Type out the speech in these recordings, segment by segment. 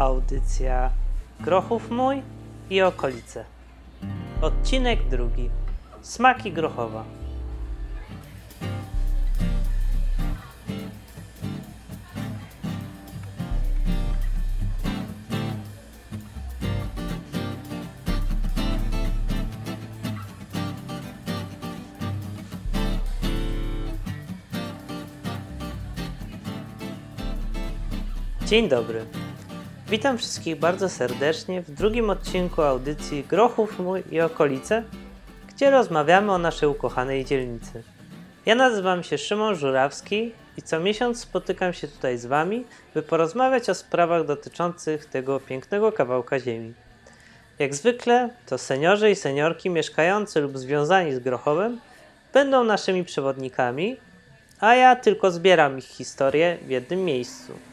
audycja Grochów mój i okolice. Odcinek drugi. Smaki Grochowa. Dzień dobry. Witam wszystkich bardzo serdecznie w drugim odcinku audycji Grochów mój i okolice, gdzie rozmawiamy o naszej ukochanej dzielnicy. Ja nazywam się Szymon Żurawski i co miesiąc spotykam się tutaj z Wami, by porozmawiać o sprawach dotyczących tego pięknego kawałka ziemi. Jak zwykle, to seniorzy i seniorki mieszkający lub związani z Grochowem będą naszymi przewodnikami, a ja tylko zbieram ich historię w jednym miejscu.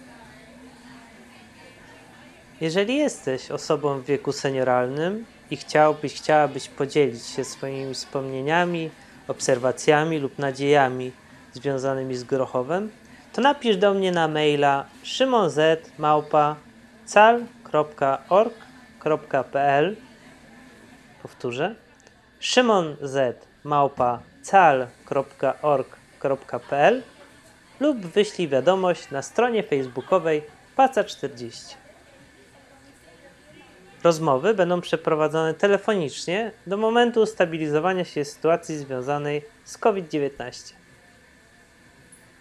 Jeżeli jesteś osobą w wieku senioralnym i chciałbyś, chciałabyś podzielić się swoimi wspomnieniami, obserwacjami lub nadziejami związanymi z Grochowem, to napisz do mnie na maila szymonz.cal.org.pl Powtórzę szymonz.cal.org.pl lub wyślij wiadomość na stronie facebookowej Paca40. Rozmowy będą przeprowadzone telefonicznie do momentu ustabilizowania się sytuacji związanej z COVID-19.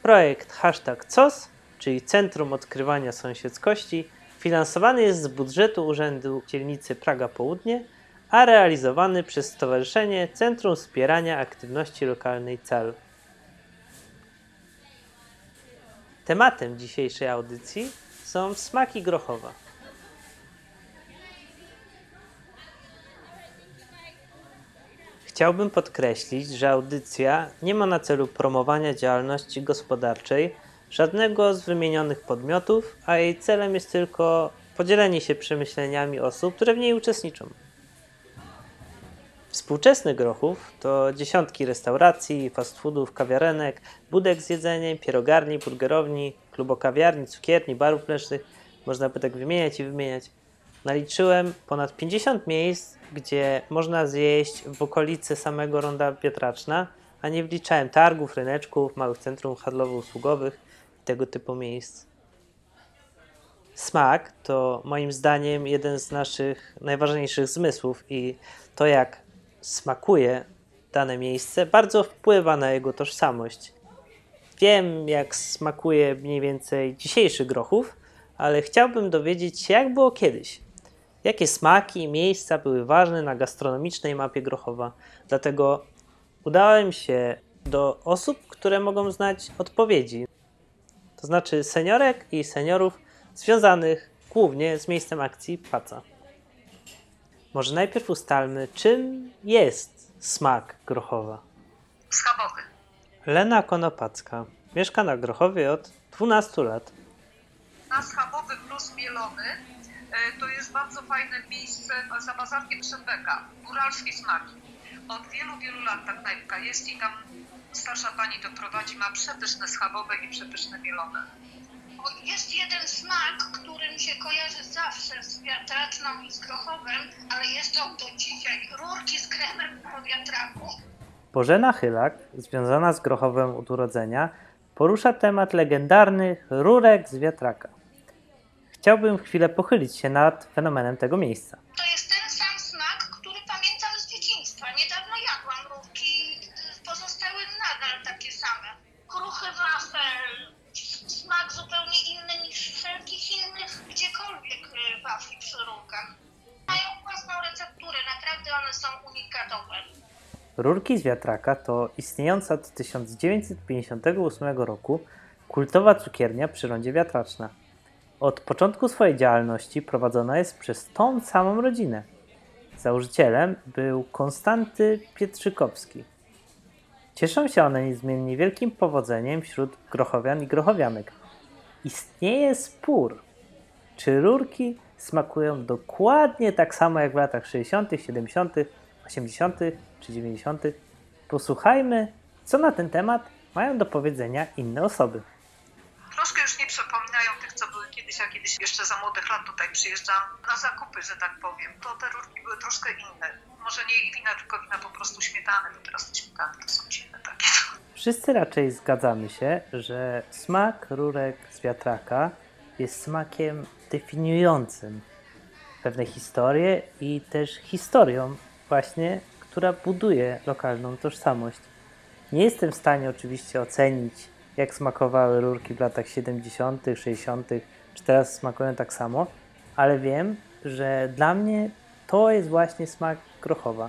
Projekt hashtag COS, czyli Centrum Odkrywania Sąsiedzkości, finansowany jest z budżetu Urzędu Dzielnicy Praga Południe, a realizowany przez Stowarzyszenie Centrum Wspierania Aktywności Lokalnej CAL. Tematem dzisiejszej audycji są smaki Grochowa. Chciałbym podkreślić, że audycja nie ma na celu promowania działalności gospodarczej żadnego z wymienionych podmiotów, a jej celem jest tylko podzielenie się przemyśleniami osób, które w niej uczestniczą. Współczesny Grochów to dziesiątki restauracji, fast foodów, kawiarenek, budek z jedzeniem, pierogarni, burgerowni, klubokawiarni, cukierni, barów mlecznych. Można by tak wymieniać i wymieniać. Naliczyłem ponad 50 miejsc, gdzie można zjeść w okolicy samego ronda Pietraczna, a nie wliczałem targów, ryneczków, małych centrum handlowo-usługowych i tego typu miejsc. Smak to moim zdaniem jeden z naszych najważniejszych zmysłów i to jak smakuje dane miejsce bardzo wpływa na jego tożsamość. Wiem jak smakuje mniej więcej dzisiejszy Grochów, ale chciałbym dowiedzieć się jak było kiedyś jakie smaki i miejsca były ważne na gastronomicznej mapie Grochowa. Dlatego udałem się do osób, które mogą znać odpowiedzi. To znaczy seniorek i seniorów związanych głównie z miejscem akcji Paca. Może najpierw ustalmy, czym jest smak Grochowa. Schabowy. Lena Konopacka mieszka na Grochowie od 12 lat. Na Schabowy plus Mielony to jest bardzo fajne miejsce za bazarkiem Szembeka, góralskie smaki. Od wielu, wielu lat ta knajpka jest i tam starsza pani to prowadzi, ma przepyszne schabowe i przepyszne mielone. Jest jeden smak, który mi się kojarzy zawsze z wiatraczną i z grochowem, ale jest on do dzisiaj. Rurki z kremem po wiatraku. Bożena Chylak, związana z Grochowem od urodzenia, porusza temat legendarnych rurek z wiatraka. Chciałbym chwilę pochylić się nad fenomenem tego miejsca. To jest ten sam smak, który pamiętam z dzieciństwa. Niedawno jadłam rówki, pozostały nadal takie same. Kruchy wafel, smak zupełnie inny niż wszelkich innych gdziekolwiek y, wafli przy rurkach. Mają własną recepturę, naprawdę one są unikatowe. Rurki z wiatraka to istniejąca od 1958 roku kultowa cukiernia przy rondzie Wiatraczna. Od początku swojej działalności prowadzona jest przez tą samą rodzinę. Założycielem był Konstanty Pietrzykowski. Cieszą się one niezmiennie wielkim powodzeniem wśród grochowian i grochowianek. Istnieje spór, czy rurki smakują dokładnie tak samo jak w latach 60., 70., 80. czy 90. Posłuchajmy, co na ten temat mają do powiedzenia inne osoby troszkę już nie przypominają tych, co były kiedyś, a kiedyś jeszcze za młodych lat tutaj przyjeżdżam na zakupy, że tak powiem, to te rurki były troszkę inne. Może nie wina, tylko wina po prostu śmietany, bo teraz te śmietany to są dziwne takie. Wszyscy raczej zgadzamy się, że smak rurek z wiatraka jest smakiem definiującym pewne historie i też historią właśnie, która buduje lokalną tożsamość. Nie jestem w stanie oczywiście ocenić, jak smakowały rurki w latach 70., 60., czy teraz smakują tak samo, ale wiem, że dla mnie to jest właśnie smak Grochowa.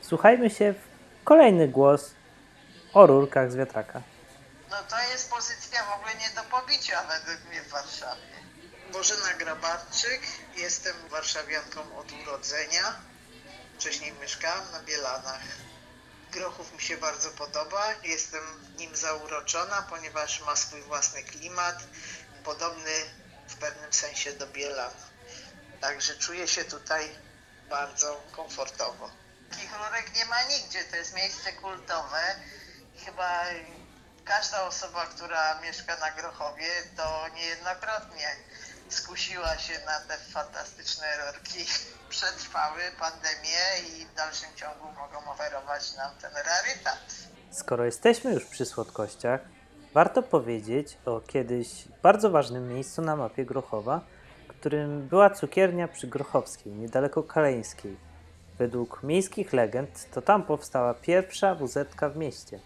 Słuchajmy się w kolejny głos o rurkach z wiatraka. No to jest pozycja w ogóle nie do pobicia według mnie w Warszawie. Bożena Grabarczyk, jestem warszawianką od urodzenia. Wcześniej mieszkałam na Bielanach. Grochów mi się bardzo podoba, jestem nim zauroczona, ponieważ ma swój własny klimat, podobny w pewnym sensie do Bielan. Także czuję się tutaj bardzo komfortowo. Takich rurek nie ma nigdzie, to jest miejsce kultowe. Chyba każda osoba, która mieszka na Grochowie, to niejednokrotnie skusiła się na te fantastyczne rurki. Przetrwały pandemię i w dalszym ciągu mogą oferować nam ten rarytat. Skoro jesteśmy już przy słodkościach, warto powiedzieć o kiedyś bardzo ważnym miejscu na mapie Grochowa, którym była cukiernia przy Grochowskiej, niedaleko Kaleńskiej. Według miejskich legend to tam powstała pierwsza wuzetka w mieście.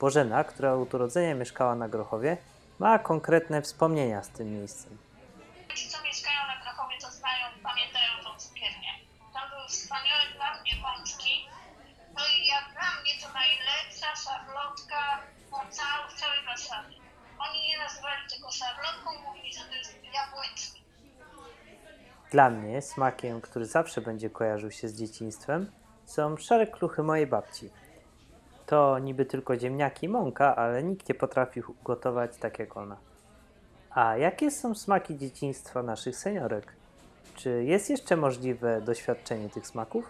Bożena, która od urodzenia mieszkała na Grochowie, ma konkretne wspomnienia z tym miejscem. Ci, co mieszkają na Krakowie, to znają, pamiętają tą cukiernię. Tam były wspaniałe dla mnie pączki. No i jak dla mnie to najlepsza szarlotka po całej, w całej Warszawie. Oni nie nazywali tego szarlotką, mówili, że to jest jabłecznik. Dla mnie smakiem, który zawsze będzie kojarzył się z dzieciństwem, są szare kluchy mojej babci. To niby tylko ziemniaki i mąka, ale nikt nie potrafił gotować tak jak ona. A jakie są smaki dzieciństwa naszych seniorek? Czy jest jeszcze możliwe doświadczenie tych smaków?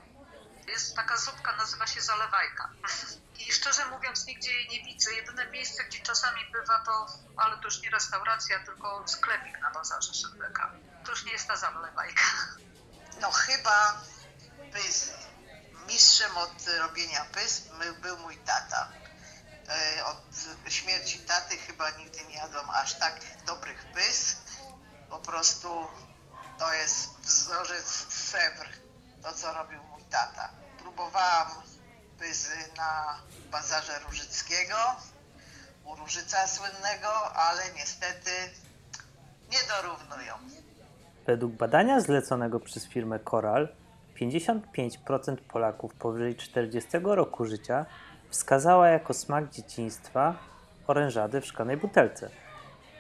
Jest taka zupka, nazywa się zalewajka. I szczerze mówiąc, nigdzie jej nie widzę. Jedyne miejsce, gdzie czasami bywa to, ale to już nie restauracja, tylko sklepik na bazarze Szedbeka. To już nie jest ta zalewajka. No chyba pyzy. Mistrzem od robienia pys my- był mój tata. E, Od śmierci taty chyba nigdy nie jadłam aż tak dobrych pys. Po prostu to jest wzorzec Sewr, to co robił mój tata. Próbowałam pyzy na bazarze Różyckiego, u Różyca słynnego, ale niestety nie dorównują. Według badania zleconego przez firmę Coral, 55% Polaków powyżej 40 roku życia wskazała jako smak dzieciństwa orężadę w szklanej butelce.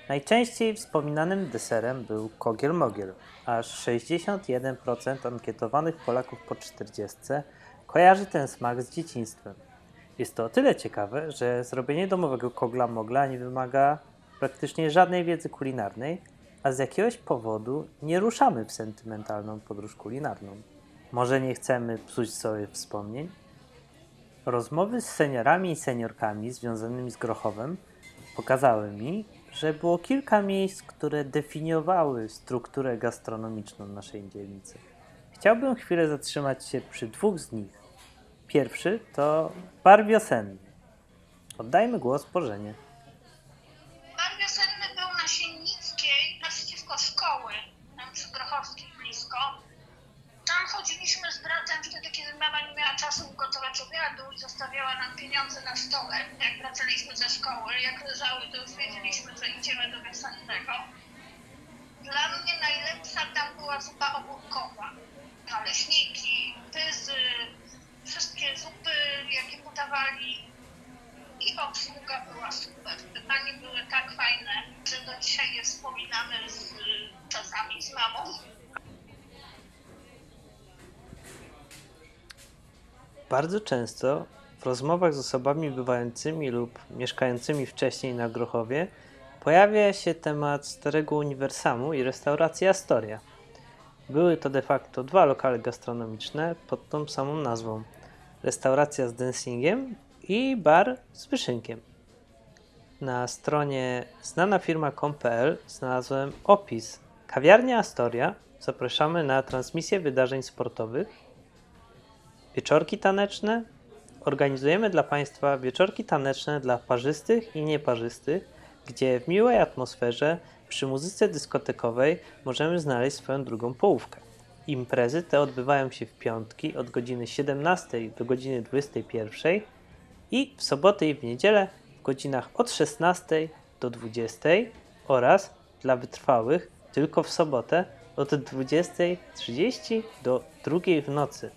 Najczęściej wspominanym deserem był kogiel-mogiel. Aż 61% ankietowanych Polaków po 40 kojarzy ten smak z dzieciństwem. Jest to o tyle ciekawe, że zrobienie domowego kogla-mogla nie wymaga praktycznie żadnej wiedzy kulinarnej, a z jakiegoś powodu nie ruszamy w sentymentalną podróż kulinarną. Może nie chcemy psuć sobie wspomnień? Rozmowy z seniorami i seniorkami związanymi z Grochowem pokazały mi, że było kilka miejsc, które definiowały strukturę gastronomiczną naszej dzielnicy. Chciałbym chwilę zatrzymać się przy dwóch z nich. Pierwszy to bar wiosenny. Oddajmy głos Bożenie. Bar wiosenny był na Siennickiej, naprzeciwko szkoły, tam przy Grochowskiej blisko. Tam chodziliśmy z bratem wtedy, kiedy mama nie miała czasu ugotować obiadu i zostawiała nam pieniądze na stole. Jak wracaliśmy ze szkoły, jak leżały, to już wiedzieliśmy, że idziemy do wiosennego. Dla mnie najlepsza tam była zupa ogórkowa. Naleśniki, pyzy, wszystkie zupy, jakie podawali. I obsługa była super. Te panie były tak fajne, że do dzisiaj je wspominamy z, czasami z mamą. Bardzo często w rozmowach z osobami bywającymi lub mieszkającymi wcześniej na Grochowie pojawia się temat Starego Uniwersamu i restauracji Astoria. Były to de facto dwa lokale gastronomiczne pod tą samą nazwą. Restauracja z dancingiem i bar z wyszynkiem. Na stronie znanafirma.com.pl znalazłem opis Kawiarnia Astoria zapraszamy na transmisję wydarzeń sportowych, wieczorki taneczne. Organizujemy dla Państwa wieczorki taneczne dla parzystych i nieparzystych, gdzie w miłej atmosferze przy muzyce dyskotekowej możemy znaleźć swoją drugą połówkę. Imprezy te odbywają się w piątki od godziny 17 do godziny 21 i w soboty i w niedzielę w godzinach od 16 do 20 oraz dla wytrwałych tylko w sobotę od 20.30 do 2 w nocy.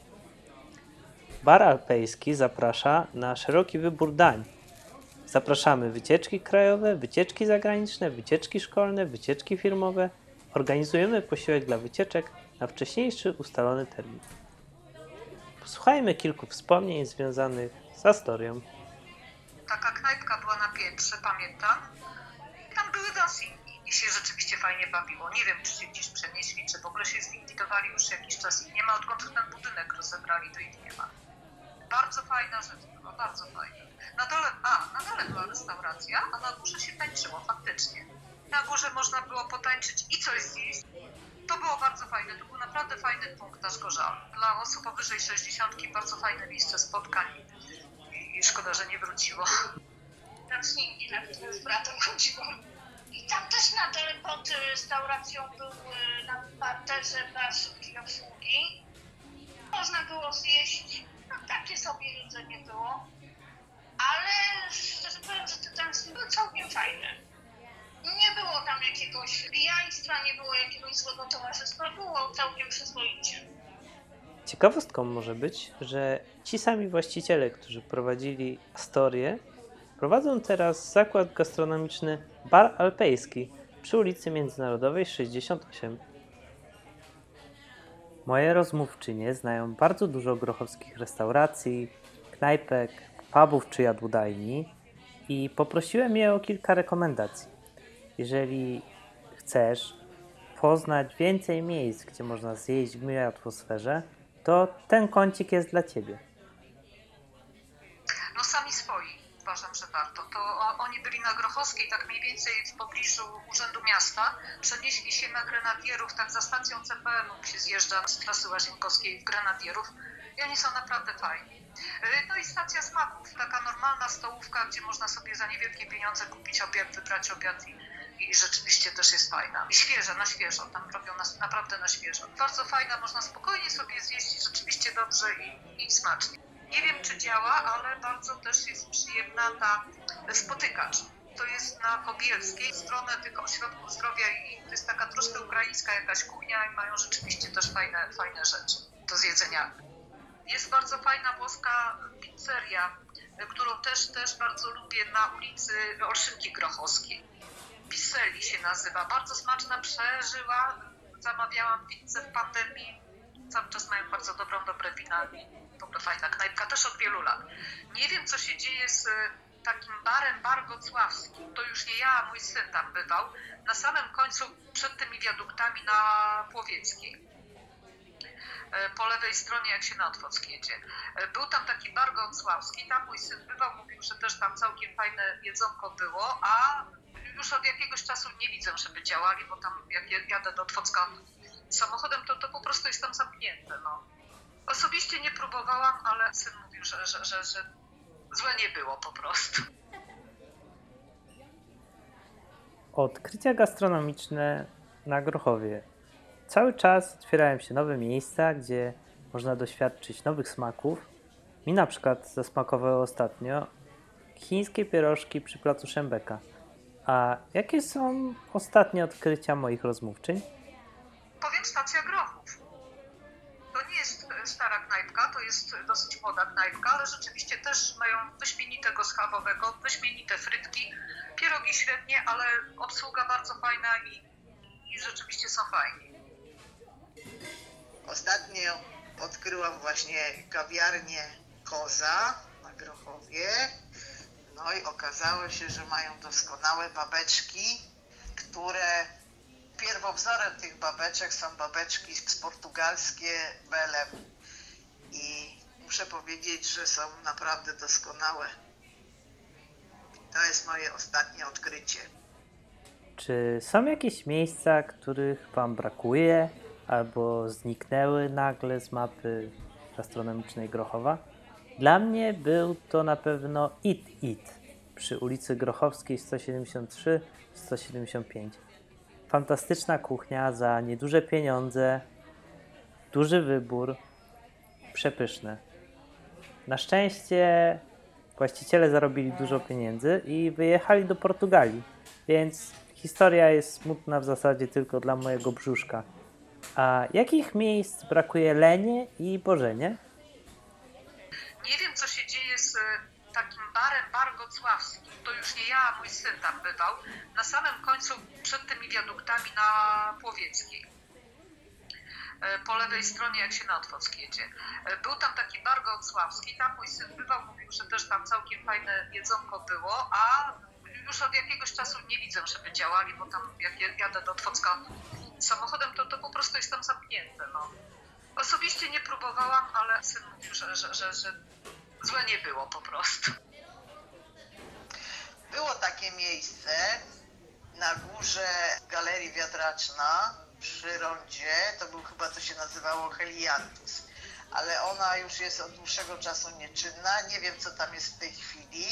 Bar Alpejski zaprasza na szeroki wybór dań. Zapraszamy wycieczki krajowe, wycieczki zagraniczne, wycieczki szkolne, wycieczki firmowe. Organizujemy posiłek dla wycieczek na wcześniejszy ustalony termin. Posłuchajmy kilku wspomnień związanych z Astorią. Taka knajpka była na piętrze, pamiętam. Tam były dancingi i się rzeczywiście fajnie bawiło. Nie wiem, czy się gdzieś przenieśli, czy w ogóle się zlikwidowali już jakiś czas. Ich nie ma, odkąd ten budynek rozebrali, to ich nie ma. Bardzo fajna rzecz była, bardzo fajna. Na dole, a, na dole była restauracja, a na górze się tańczyło, faktycznie. Na górze można było potańczyć i coś zjeść. To było bardzo fajne, to był naprawdę fajny punkt nasz Gorzal. Dla osób powyżej 60 bardzo fajne miejsce spotkań i, szkoda, że nie wróciło. Nocniki, na które z bratem chodziłam. I tam też na dole pod restauracją był y, na parterze bar szybkiej obsługi. Można było zjeść, takie sobie jedzenie było. Ale szczerze powiem, że te dancing były całkiem fajne. Nie było tam jakiegoś pijaństwa, nie było jakiegoś złego towarzystwa, było całkiem przyzwoicie. Ciekawostką może być, że ci sami właściciele, którzy prowadzili Astorię, prowadzą teraz zakład gastronomiczny Bar Alpejski przy ulicy Międzynarodowej 68. Moje rozmówczynie znają bardzo dużo grochowskich restauracji, knajpek, pubów czy jadłodajni i poprosiłem je o kilka rekomendacji. Jeżeli chcesz poznać więcej miejsc, gdzie można zjeść w miłej atmosferze, to ten kącik jest dla Ciebie. No sami swoi, uważam, że warto. Byli na Grochowskiej, tak mniej więcej w pobliżu Urzędu Miasta. Przenieśli się na Grenadierów, tak za stacją CPN-u się zjeżdża z trasy Łazienkowskiej w Grenadierów i oni są naprawdę fajni. Yy, No i stacja smaków, taka normalna stołówka, gdzie można sobie za niewielkie pieniądze kupić obiad, wybrać obiad i, i rzeczywiście też jest fajna. I świeża, na świeżo, tam robią nas, naprawdę na świeżo. Bardzo fajna, można spokojnie sobie zjeść rzeczywiście dobrze i, i smacznie. Nie wiem, czy działa, ale bardzo też jest przyjemna ta spotykacz. To jest na Kobielskiej, stronę tych ośrodków zdrowia i to jest taka troszkę ukraińska jakaś kuchnia i mają rzeczywiście też fajne, fajne rzeczy do zjedzenia. Jest bardzo fajna włoska pizzeria, którą też, też bardzo lubię na ulicy Olszynki Grochowskiej. Piselli się nazywa. Bardzo smaczna, przeżyła. Zamawiałam pizzę w pandemii. Cały czas mają bardzo dobrą, dobre wina. W ogóle fajna knajpka, też od wielu lat. Nie wiem, co się dzieje z y, takim barem Bar Wocławski. To już nie ja, mój syn tam bywał. Na samym końcu, przed tymi wiaduktami na Płowieckiej e, po lewej stronie, jak się na Otwock jedzie. E, Był tam taki bar Wocławski, tam mój syn bywał, mówił, że też tam całkiem fajne jedzonko było, a już od jakiegoś czasu nie widzę, żeby działali, bo tam jak ja- jadę do Otwocka samochodem, to, to po prostu jest tam zamknięte. No. Osobiście nie próbowałam, ale syn mówił, że, że, że, że złe nie było po prostu. Odkrycia gastronomiczne na Grochowie. Cały czas otwierają się nowe miejsca, gdzie można doświadczyć nowych smaków. Mi na przykład zasmakowały ostatnio chińskie pierożki przy placu Szembeka. A jakie są ostatnie odkrycia moich rozmówczyń? Powiem stacja Grochów. To jest dosyć młoda knajpka, ale rzeczywiście też mają wyśmienitego schabowego, wyśmienite frytki, pierogi średnie, ale obsługa bardzo fajna i, i rzeczywiście są fajni. Ostatnio odkryłam właśnie kawiarnię Koza na Grochowie. No i okazało się, że mają doskonałe babeczki, które pierwowzorem tych babeczek są babeczki z portugalskie Belem. I muszę powiedzieć, że są naprawdę doskonałe. To jest moje ostatnie odkrycie. Czy są jakieś miejsca, których Wam brakuje albo zniknęły nagle z mapy gastronomicznej Grochowa? Dla mnie był to na pewno It It przy ulicy Grochowskiej 173-175. Fantastyczna kuchnia za nieduże pieniądze, duży wybór, przepyszne. Na szczęście właściciele zarobili dużo pieniędzy i wyjechali do Portugalii, więc historia jest smutna w zasadzie tylko dla mojego brzuszka. A jakich miejsc brakuje Lenie i Bożenie? Nie wiem, co się dzieje z e, takim barem Bar Gocławskim. To już nie ja, mój syn tam bywał. Na samym końcu, przed tymi wiaduktami na Płowieckiej. E, Po lewej stronie, jak się na Otwock jedzie. E, Był tam taki bar Gocławski, tam mój syn bywał, mówił, że też tam całkiem fajne jedzonko było, a już od jakiegoś czasu nie widzę, żeby działali, bo tam jak ja- jadę do Otwocka samochodem, to, to po prostu jest tam zamknięte. No. Osobiście nie próbowałam, ale syn mówił, że, że, że, że złe nie było po prostu. Było takie miejsce na górze Galerii Wiatraczna przy rondzie, to był chyba to się nazywało Heliantus, ale ona już jest od dłuższego czasu nieczynna, nie wiem co tam jest w tej chwili.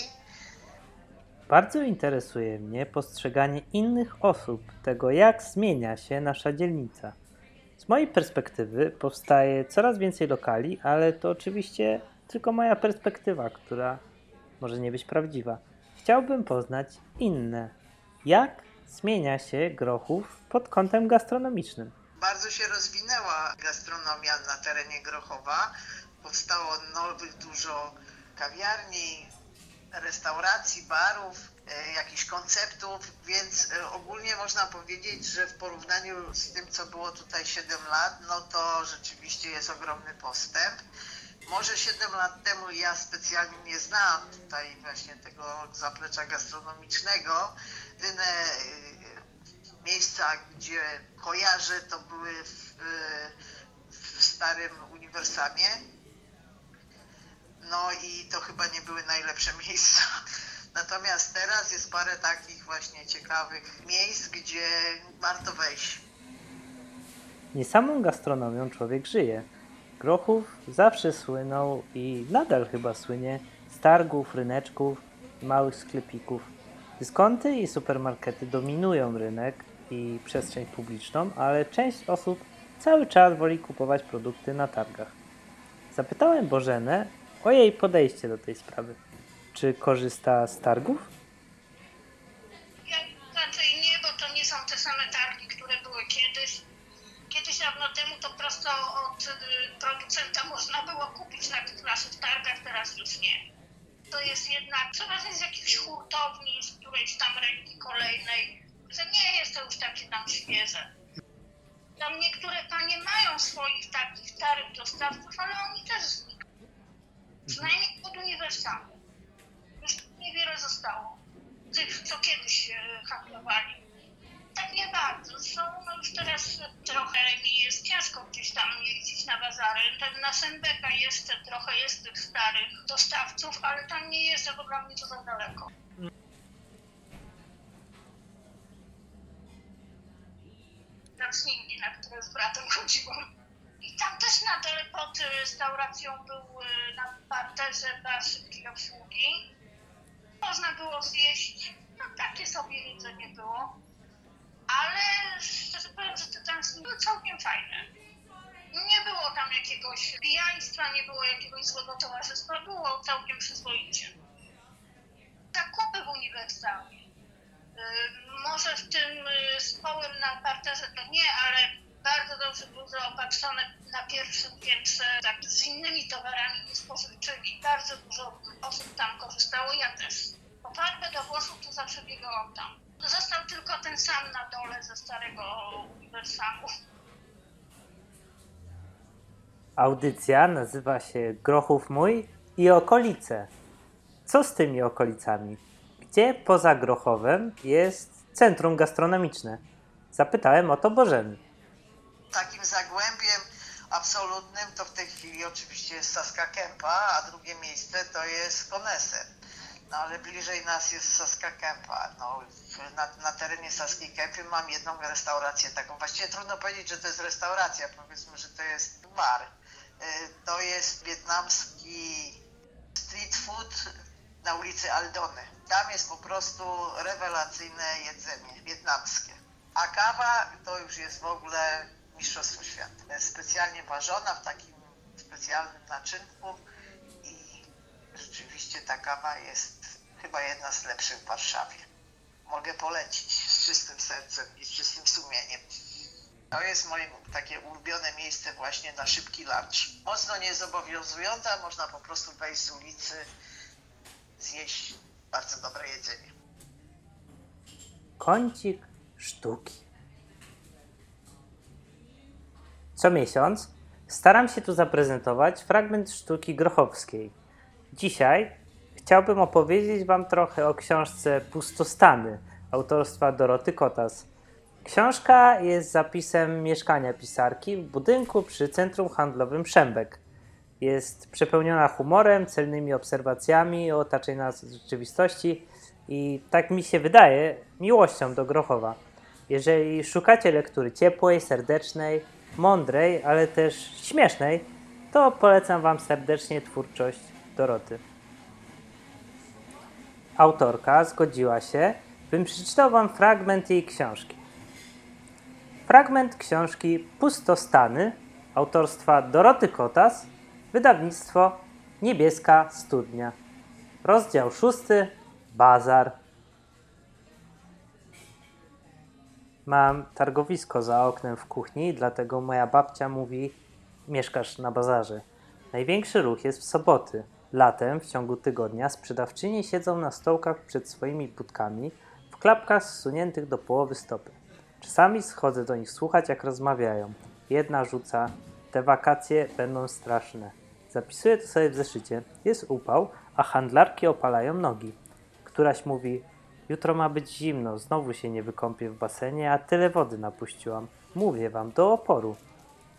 Bardzo interesuje mnie postrzeganie innych osób tego, jak zmienia się nasza dzielnica. Z mojej perspektywy powstaje coraz więcej lokali, ale to oczywiście tylko moja perspektywa, która może nie być prawdziwa. Chciałbym poznać inne. Jak zmienia się Grochów pod kątem gastronomicznym? Bardzo się rozwinęła gastronomia na terenie Grochowa. Powstało nowych dużo kawiarni, restauracji, barów, e, jakichś konceptów, więc e, ogólnie można powiedzieć, że w porównaniu z tym, co było tutaj 7 lat, no to rzeczywiście jest ogromny postęp. Może 7 lat temu ja specjalnie nie znałam tutaj właśnie tego zaplecza gastronomicznego. Jedyne e, miejsca, gdzie kojarzę, to były w, e, w starym uniwersamie. No i to chyba nie były najlepsze miejsca. Natomiast teraz jest parę takich właśnie ciekawych miejsc, gdzie warto wejść. Nie samą gastronomią człowiek żyje. Grochów zawsze słynął i nadal chyba słynie z targów, ryneczków, małych sklepików. Dyskonty i supermarkety dominują rynek i przestrzeń publiczną, ale część osób cały czas woli kupować produkty na targach. Zapytałem Bożenę o jej podejście do tej sprawy. Czy korzysta z targów? Ja raczej nie, bo to nie są te same targi, które były kiedyś. Kiedyś dawno temu to prosto od y, producenta można było kupić na tych naszych targach, teraz już nie. To jest jednak przeważnie z jakichś hurtowni, z którejś tam ręki kolejnej, że nie jest to już takie tam świeże. Tam niektóre panie mają swoich takich starych dostawców, ale oni też znikają. Przynajmniej od uniwersalu. Już niewiele zostało. Tych, co kiedyś e, handlowali. Tak nie bardzo. Są no już teraz trochę mi jest ciężko gdzieś tam jeździć na bazary. Ten na Sembeka jeszcze trochę jest tych starych dostawców, ale tam nie jeżdżę, bo dla mnie to za daleko. Nocniki, na które z bratem chodziłam. I tam też nadal pod restauracją był y, na parterze bar szybkiej obsługi. Można było zjeść, no takie sobie jedzenie było. Były całkiem fajne. Nie było tam jakiegoś pijaństwa, nie było jakiegoś złego towarzystwa, było całkiem przyzwoicie. Zakupy w uniwersalnie. Y, Może w tym y, stołem na parterze to nie, ale bardzo dobrze było zaopatrzone na pierwszym piętrze tak, z innymi towarami niespożywczymi. Bardzo dużo osób tam korzystało, ja też. Po farbę do włosów to zawsze biegałam tam. Został tylko ten sam na dole ze starego Audycja nazywa się Grochów Mój i okolice. Co z tymi okolicami? Gdzie poza Grochowem jest centrum gastronomiczne? Zapytałem o to Bożeny. Takim zagłębiem absolutnym to w tej chwili oczywiście jest Saska Kępa, a drugie miejsce to jest Koneser. No ale bliżej nas jest Saska Kępa. No, na, na terenie Saskiej Kępy mam jedną restaurację taką. Właściwie trudno powiedzieć, że to jest restauracja. Powiedzmy, że to jest bar. Y, To jest wietnamski street food na ulicy Aldony. Tam jest po prostu rewelacyjne jedzenie wietnamskie. A kawa to już jest w ogóle mistrzostwo świata. Jest specjalnie ważona w takim specjalnym naczynku i rzeczywiście ta kawa jest chyba jedna z lepszych w Warszawie. Mogę polecić z czystym sercem i z czystym sumieniem. To jest moje takie ulubione miejsce właśnie na szybki lunch. Mocno niezobowiązująca, można po prostu wejść z ulicy, zjeść bardzo dobre jedzenie. Kącik sztuki. Co miesiąc staram się tu zaprezentować fragment sztuki grochowskiej. Dzisiaj chciałbym opowiedzieć Wam trochę o książce Pustostany autorstwa Doroty Kotas. Książka jest zapisem mieszkania pisarki w budynku przy centrum handlowym Szembek. Jest przepełniona humorem, celnymi obserwacjami o otaczającej nas rzeczywistości i tak mi się wydaje, miłością do Grochowa. Jeżeli szukacie lektury ciepłej, serdecznej, mądrej, ale też śmiesznej, to polecam Wam serdecznie twórczość Doroty. Autorka zgodziła się, bym przeczytał Wam fragment jej książki. Fragment książki Pustostany autorstwa Doroty Kotas, wydawnictwo Niebieska Studnia. Rozdział szósty Bazar. Mam targowisko za oknem w kuchni, dlatego moja babcia mówi: Mieszkasz na bazarze. Największy ruch jest w soboty. Latem, w ciągu tygodnia, sprzedawczynie siedzą na stołkach przed swoimi budkami, w klapkach zsuniętych do połowy stopy. Czasami schodzę do nich słuchać, jak rozmawiają. Jedna rzuca: Te wakacje będą straszne. Zapisuję to sobie w zeszycie. Jest upał, a handlarki opalają nogi. Któraś mówi: Jutro ma być zimno, znowu się nie wykąpię w basenie, a tyle wody napuściłam. Mówię wam, do oporu.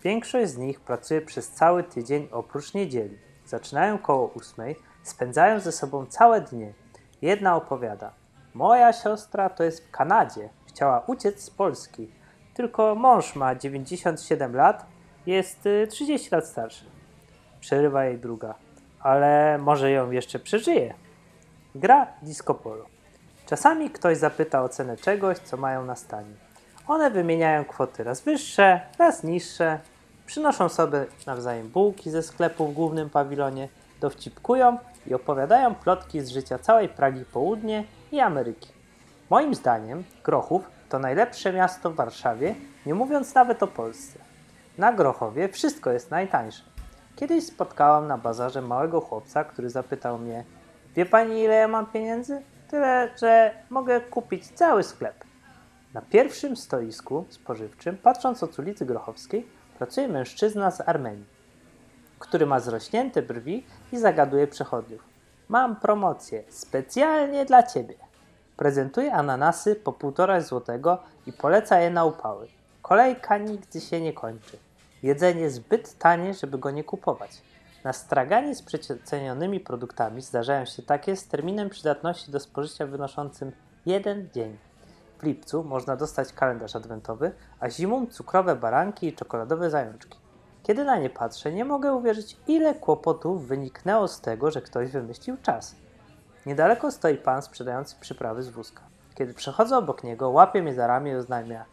Większość z nich pracuje przez cały tydzień oprócz niedzieli. Zaczynają koło ósmej, spędzają ze sobą całe dnie. Jedna opowiada: Moja siostra to jest w Kanadzie, chciała uciec z Polski. Tylko mąż ma 97 lat, jest y, 30 lat starszy. Przerywa jej druga, ale może ją jeszcze przeżyje. Gra disco polo. Czasami ktoś zapyta o cenę czegoś, co mają na stanie. One wymieniają kwoty raz wyższe, raz niższe, przynoszą sobie nawzajem bułki ze sklepu w głównym pawilonie, dowcipkują i opowiadają plotki z życia całej Pragi Południe i Ameryki. Moim zdaniem Grochów to najlepsze miasto w Warszawie, nie mówiąc nawet o Polsce. Na Grochowie wszystko jest najtańsze. Kiedyś spotkałam na bazarze małego chłopca, który zapytał mnie: Wie pani, ile ja mam pieniędzy? Tyle, że mogę kupić cały sklep. Na pierwszym stoisku spożywczym, patrząc od ulicy Grochowskiej, pracuje mężczyzna z Armenii, który ma zrośnięte brwi i zagaduje przechodniów. Mam promocję specjalnie dla ciebie. Prezentuje ananasy po półtora złotego i poleca je na upały. Kolejka nigdy się nie kończy. Jedzenie zbyt tanie, żeby go nie kupować. Na straganie z przecenionymi produktami zdarzają się takie z terminem przydatności do spożycia wynoszącym jeden dzień. W lipcu można dostać kalendarz adwentowy, a zimą cukrowe baranki i czekoladowe zajączki. Kiedy na nie patrzę, nie mogę uwierzyć, ile kłopotów wyniknęło z tego, że ktoś wymyślił czas. Niedaleko stoi pan sprzedający przyprawy z wózka. Kiedy przechodzę obok niego, łapie mnie za ramię i oznajmia: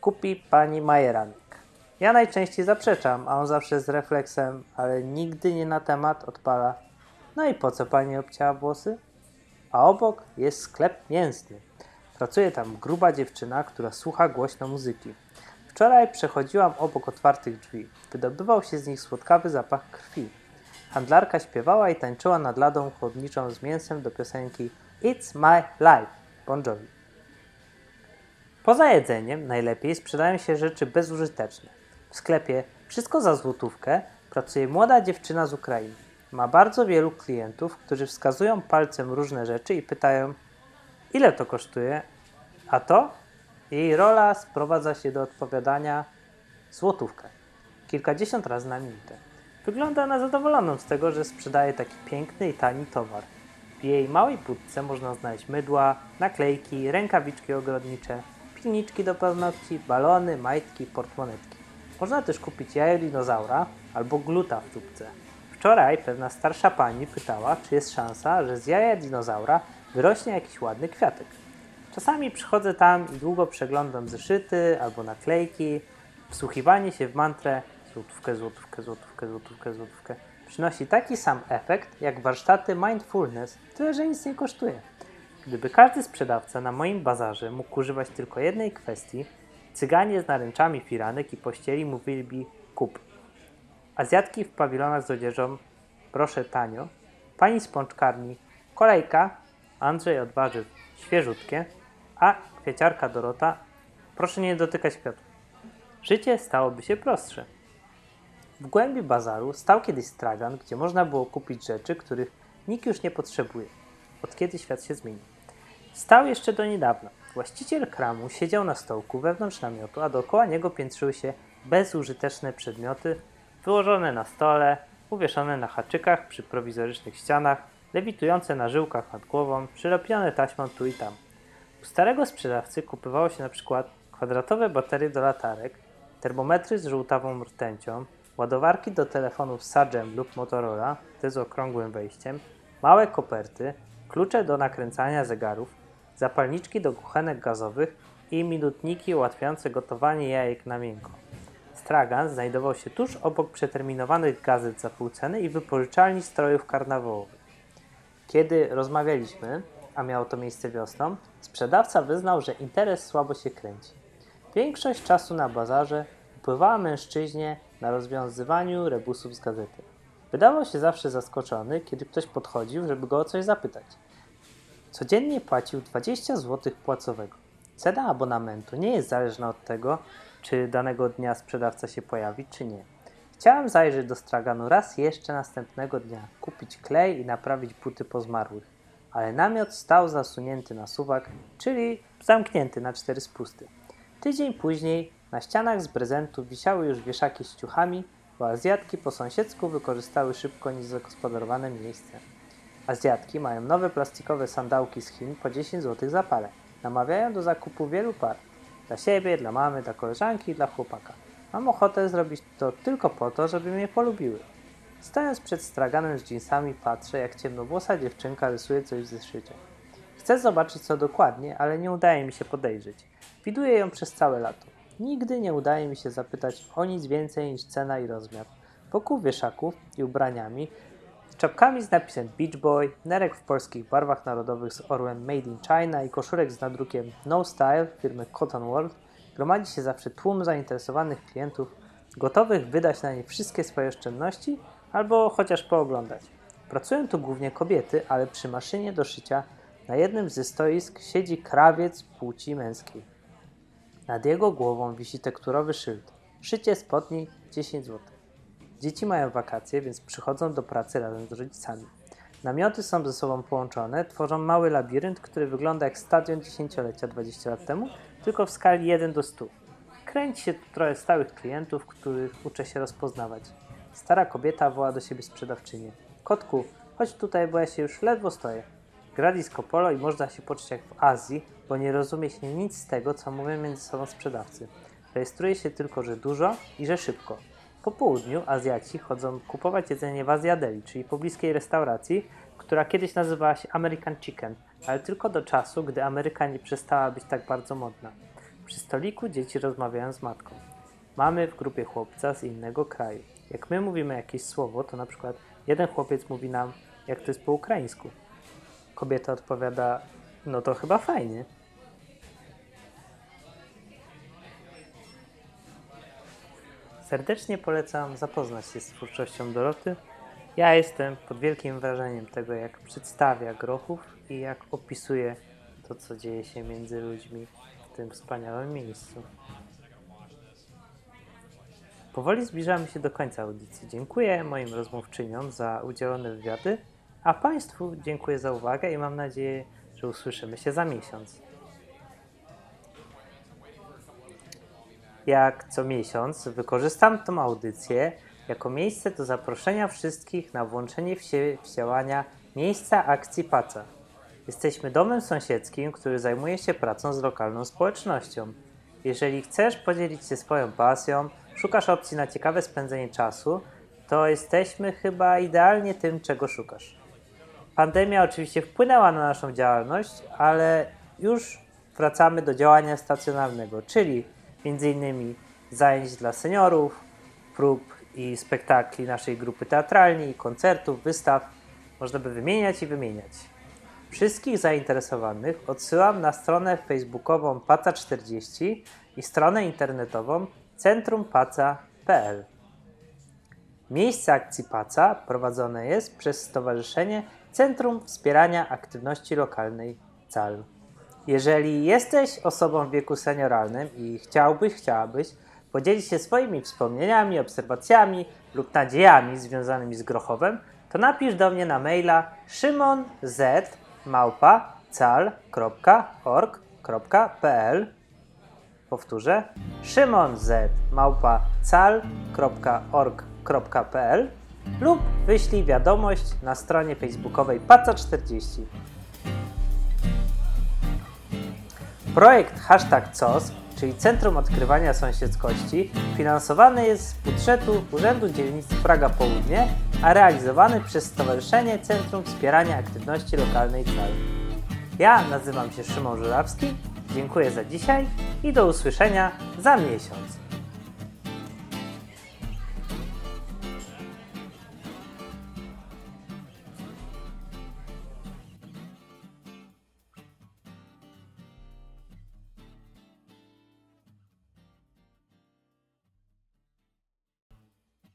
Kupi pani majeranek. Ja najczęściej zaprzeczam, a on zawsze z refleksem, ale nigdy nie na temat odpala. No i po co pani obcięła włosy? A obok jest sklep mięsny. Pracuje tam gruba dziewczyna, która słucha głośno muzyki. Wczoraj przechodziłam obok otwartych drzwi. Wydobywał się z nich słodkawy zapach krwi. Handlarka śpiewała i tańczyła nad ladą chłodniczą z mięsem do piosenki It's My Life Bon Jovi. Poza jedzeniem najlepiej sprzedają się rzeczy bezużyteczne. W sklepie Wszystko za złotówkę pracuje młoda dziewczyna z Ukrainy. Ma bardzo wielu klientów, którzy wskazują palcem różne rzeczy i pytają, ile to kosztuje, a to? Jej rola sprowadza się do odpowiadania złotówkę. Kilkadziesiąt razy na minutę. Wygląda na zadowoloną z tego, że sprzedaje taki piękny i tani towar. W jej małej budce można znaleźć mydła, naklejki, rękawiczki ogrodnicze, pilniczki do paznokci, balony, majtki, portmonetki. Można też kupić jajo dinozaura albo gluta w tubce. Wczoraj pewna starsza pani pytała, czy jest szansa, że z jaja dinozaura wyrośnie jakiś ładny kwiatek. Czasami przychodzę tam i długo przeglądam zeszyty albo naklejki. Wsłuchiwanie się w mantrę złotówkę, złotówkę, złotówkę, złotówkę, złotówkę przynosi taki sam efekt jak warsztaty mindfulness, tyle że nic nie kosztuje. Gdyby każdy sprzedawca na moim bazarze mógł używać tylko jednej kwestii, cyganie z naręczami firanek i pościeli mówiliby kup. Azjatki w pawilonach z odzieżą proszę tanio, pani z pączkarni kolejka, Andrzej od warzyw świeżutkie, a kwieciarka Dorota proszę nie dotykać kwiatów. Życie stałoby się prostsze. W głębi bazaru stał kiedyś stragan, gdzie można było kupić rzeczy, których nikt już nie potrzebuje, od kiedy świat się zmienił. Stał jeszcze do niedawna. Właściciel kramu siedział na stołku wewnątrz namiotu, a dookoła niego piętrzyły się bezużyteczne przedmioty wyłożone na stole, uwieszone na haczykach przy prowizorycznych ścianach, lewitujące na żyłkach nad głową, przylepione taśmą tu i tam. U starego sprzedawcy kupywało się na przykład kwadratowe baterie do latarek, termometry z żółtawą rtęcią, ładowarki do telefonów Sagem lub Motorola, te z okrągłym wejściem, małe koperty, klucze do nakręcania zegarów, zapalniczki do kuchenek gazowych i minutniki ułatwiające gotowanie jajek na miękko. Stragan znajdował się tuż obok przeterminowanych gazet za pół ceny i wypożyczalni strojów karnawałowych. Kiedy rozmawialiśmy, a miało to miejsce wiosną, sprzedawca wyznał, że interes słabo się kręci. Większość czasu na bazarze upływała mężczyźnie na rozwiązywaniu rebusów z gazety. Wydawał się zawsze zaskoczony, kiedy ktoś podchodził, żeby go o coś zapytać. Codziennie płacił 20 zł płacowego. Cena abonamentu nie jest zależna od tego, czy danego dnia sprzedawca się pojawi, czy nie. Chciałem zajrzeć do straganu raz jeszcze następnego dnia, kupić klej i naprawić buty po zmarłych, ale namiot stał zasunięty na suwak, czyli zamknięty na cztery spusty. Tydzień później na ścianach z prezentów wisiały już wieszaki z ciuchami, bo Azjatki po sąsiedzku wykorzystały szybko niezagospodarowane miejsce. Azjatki mają nowe plastikowe sandałki z Chin po 10 zł za parę. Namawiają do zakupu wielu par. Dla siebie, dla mamy, dla koleżanki i dla chłopaka. Mam ochotę zrobić to tylko po to, żeby mnie polubiły. Stojąc przed straganem z dżinsami patrzę, jak ciemnowłosa dziewczynka rysuje coś w zeszycie. Chcę zobaczyć co dokładnie, ale nie udaje mi się podejrzeć. Widuję ją przez całe lato. Nigdy nie udaje mi się zapytać o nic więcej niż cena i rozmiar. Wokół wieszaków i ubraniami, z czapkami z napisem Beach Boy, nerek w polskich barwach narodowych z orłem Made in China i koszulek z nadrukiem No Style firmy Cotton World, gromadzi się zawsze tłum zainteresowanych klientów, gotowych wydać na nie wszystkie swoje oszczędności albo chociaż pooglądać. Pracują tu głównie kobiety, ale przy maszynie do szycia na jednym ze stoisk siedzi krawiec płci męskiej. Nad jego głową wisi tekturowy szyld. Szycie spodni 10 zł. Dzieci mają wakacje, więc przychodzą do pracy razem z rodzicami. Namioty są ze sobą połączone, tworzą mały labirynt, który wygląda jak stadion dziesięciolecia 20 lat temu, tylko w skali 1 do 100. Kręci się tu trochę stałych klientów, których uczę się rozpoznawać. Stara kobieta woła do siebie sprzedawczynię. Kotku, chodź tutaj, bo ja się już ledwo stoję. Gra disco polo i można się poczuć jak w Azji, bo nie rozumie się nic z tego, co mówią między sobą sprzedawcy. Rejestruje się tylko, że dużo i że szybko. Po południu Azjaci chodzą kupować jedzenie w Azjadeli, czyli pobliskiej restauracji, która kiedyś nazywała się American Chicken, ale tylko do czasu, gdy Ameryka nie przestała być tak bardzo modna. Przy stoliku dzieci rozmawiają z matką. Mamy w grupie chłopca z innego kraju. Jak my mówimy jakieś słowo, to na przykład jeden chłopiec mówi nam, jak to jest po ukraińsku. Kobieta odpowiada, no to chyba fajnie. Serdecznie polecam zapoznać się z twórczością Doroty. Ja jestem pod wielkim wrażeniem tego, jak przedstawia grochów i jak opisuje to, co dzieje się między ludźmi w tym wspaniałym miejscu. Powoli zbliżamy się do końca audycji. Dziękuję moim rozmówczyniom za udzielone wywiady, a Państwu dziękuję za uwagę i mam nadzieję, że usłyszymy się za miesiąc. Jak co miesiąc wykorzystam tą audycję jako miejsce do zaproszenia wszystkich na włączenie w siebie w działania Miejsca akcji PACA. Jesteśmy domem sąsiedzkim, który zajmuje się pracą z lokalną społecznością. Jeżeli chcesz podzielić się swoją pasją, szukasz opcji na ciekawe spędzenie czasu, to jesteśmy chyba idealnie tym, czego szukasz. Pandemia oczywiście wpłynęła na naszą działalność, ale już wracamy do działania stacjonarnego, czyli m.in. zajęć dla seniorów, prób i spektakli naszej grupy teatralnej, koncertów, wystaw. Można by wymieniać i wymieniać. Wszystkich zainteresowanych odsyłam na stronę facebookową paca40 i stronę internetową centrumpaca.pl. Miejsce akcji PACA prowadzone jest przez Stowarzyszenie Centrum Wspierania Aktywności Lokalnej CAL. Jeżeli jesteś osobą w wieku senioralnym i chciałbyś, chciałabyś podzielić się swoimi wspomnieniami, obserwacjami lub nadziejami związanymi z Grochowem, to napisz do mnie na maila szymonz.cal.org.pl Powtórzę. Szymonz.cal.org.pl lub wyślij wiadomość na stronie facebookowej Paca40. Projekt Hashtag COS, czyli Centrum Odkrywania Sąsiedzkości, finansowany jest z budżetu Urzędu Dzielnicy Praga Południe, a realizowany przez Stowarzyszenie Centrum Wspierania Aktywności Lokalnej CAL. Ja nazywam się Szymon Żurawski, dziękuję za dzisiaj i do usłyszenia za miesiąc.